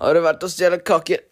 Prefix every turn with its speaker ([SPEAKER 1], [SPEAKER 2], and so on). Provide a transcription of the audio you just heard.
[SPEAKER 1] Har det vært å stjele kaker?